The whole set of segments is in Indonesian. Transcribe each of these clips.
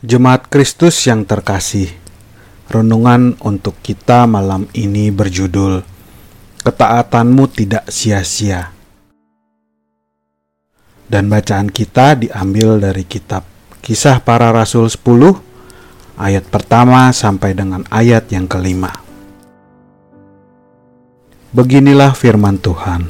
Jemaat Kristus yang terkasih, renungan untuk kita malam ini berjudul Ketaatanmu Tidak Sia-sia. Dan bacaan kita diambil dari kitab Kisah Para Rasul 10 ayat pertama sampai dengan ayat yang kelima. Beginilah firman Tuhan.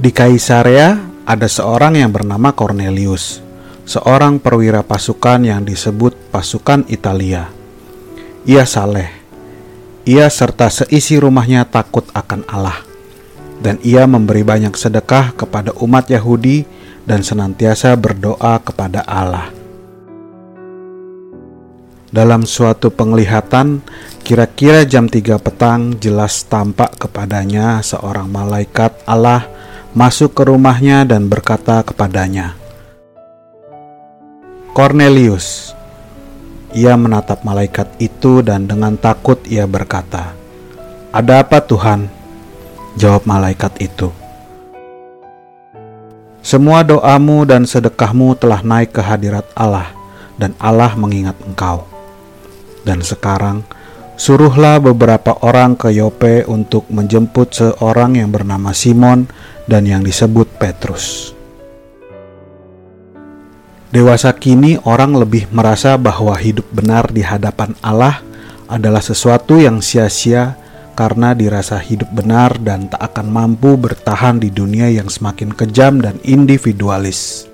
Di Kaisarea ada seorang yang bernama Cornelius seorang perwira pasukan yang disebut pasukan Italia. Ia saleh. Ia serta seisi rumahnya takut akan Allah. Dan ia memberi banyak sedekah kepada umat Yahudi dan senantiasa berdoa kepada Allah. Dalam suatu penglihatan, kira-kira jam 3 petang jelas tampak kepadanya seorang malaikat Allah masuk ke rumahnya dan berkata kepadanya, Cornelius. Ia menatap malaikat itu dan dengan takut ia berkata, "Ada apa, Tuhan?" Jawab malaikat itu, "Semua doamu dan sedekahmu telah naik ke hadirat Allah, dan Allah mengingat engkau. Dan sekarang, suruhlah beberapa orang ke Yope untuk menjemput seorang yang bernama Simon dan yang disebut Petrus." Dewasa kini orang lebih merasa bahwa hidup benar di hadapan Allah adalah sesuatu yang sia-sia karena dirasa hidup benar dan tak akan mampu bertahan di dunia yang semakin kejam dan individualis.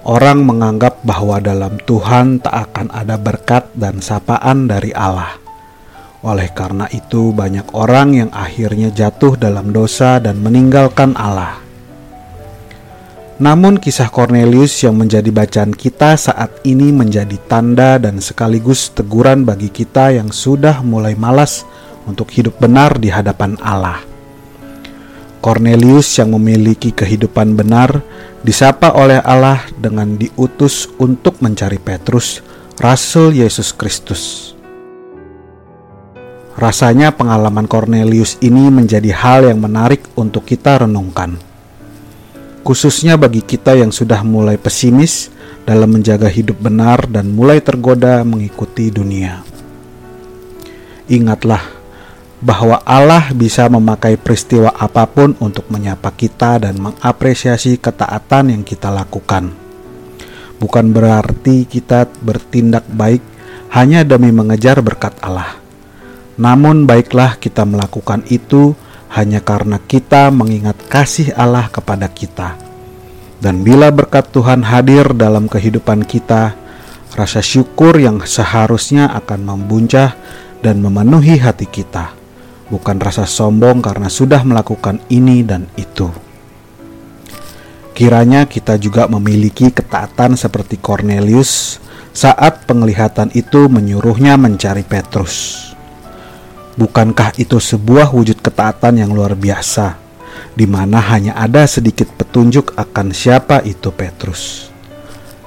Orang menganggap bahwa dalam Tuhan tak akan ada berkat dan sapaan dari Allah. Oleh karena itu, banyak orang yang akhirnya jatuh dalam dosa dan meninggalkan Allah. Namun kisah Cornelius yang menjadi bacaan kita saat ini menjadi tanda dan sekaligus teguran bagi kita yang sudah mulai malas untuk hidup benar di hadapan Allah. Cornelius yang memiliki kehidupan benar disapa oleh Allah dengan diutus untuk mencari Petrus, Rasul Yesus Kristus. Rasanya pengalaman Cornelius ini menjadi hal yang menarik untuk kita renungkan khususnya bagi kita yang sudah mulai pesimis dalam menjaga hidup benar dan mulai tergoda mengikuti dunia. Ingatlah bahwa Allah bisa memakai peristiwa apa pun untuk menyapa kita dan mengapresiasi ketaatan yang kita lakukan. Bukan berarti kita bertindak baik hanya demi mengejar berkat Allah. Namun baiklah kita melakukan itu hanya karena kita mengingat kasih Allah kepada kita. Dan bila berkat Tuhan hadir dalam kehidupan kita, rasa syukur yang seharusnya akan membuncah dan memenuhi hati kita, bukan rasa sombong karena sudah melakukan ini dan itu. Kiranya kita juga memiliki ketaatan seperti Cornelius saat penglihatan itu menyuruhnya mencari Petrus. Bukankah itu sebuah wujud ketaatan yang luar biasa, di mana hanya ada sedikit petunjuk akan siapa itu Petrus?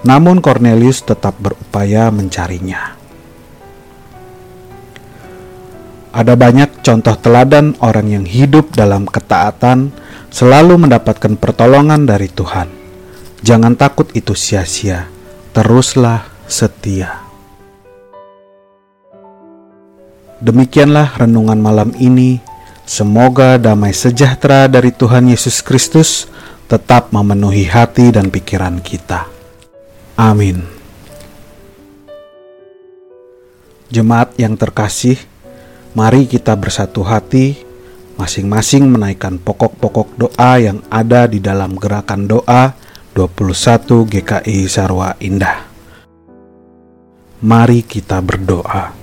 Namun Cornelius tetap berupaya mencarinya. Ada banyak contoh teladan orang yang hidup dalam ketaatan selalu mendapatkan pertolongan dari Tuhan. Jangan takut itu sia-sia, teruslah setia. Demikianlah renungan malam ini. Semoga damai sejahtera dari Tuhan Yesus Kristus tetap memenuhi hati dan pikiran kita. Amin. Jemaat yang terkasih, mari kita bersatu hati, masing-masing menaikkan pokok-pokok doa yang ada di dalam gerakan doa 21 GKI Sarwa Indah. Mari kita berdoa.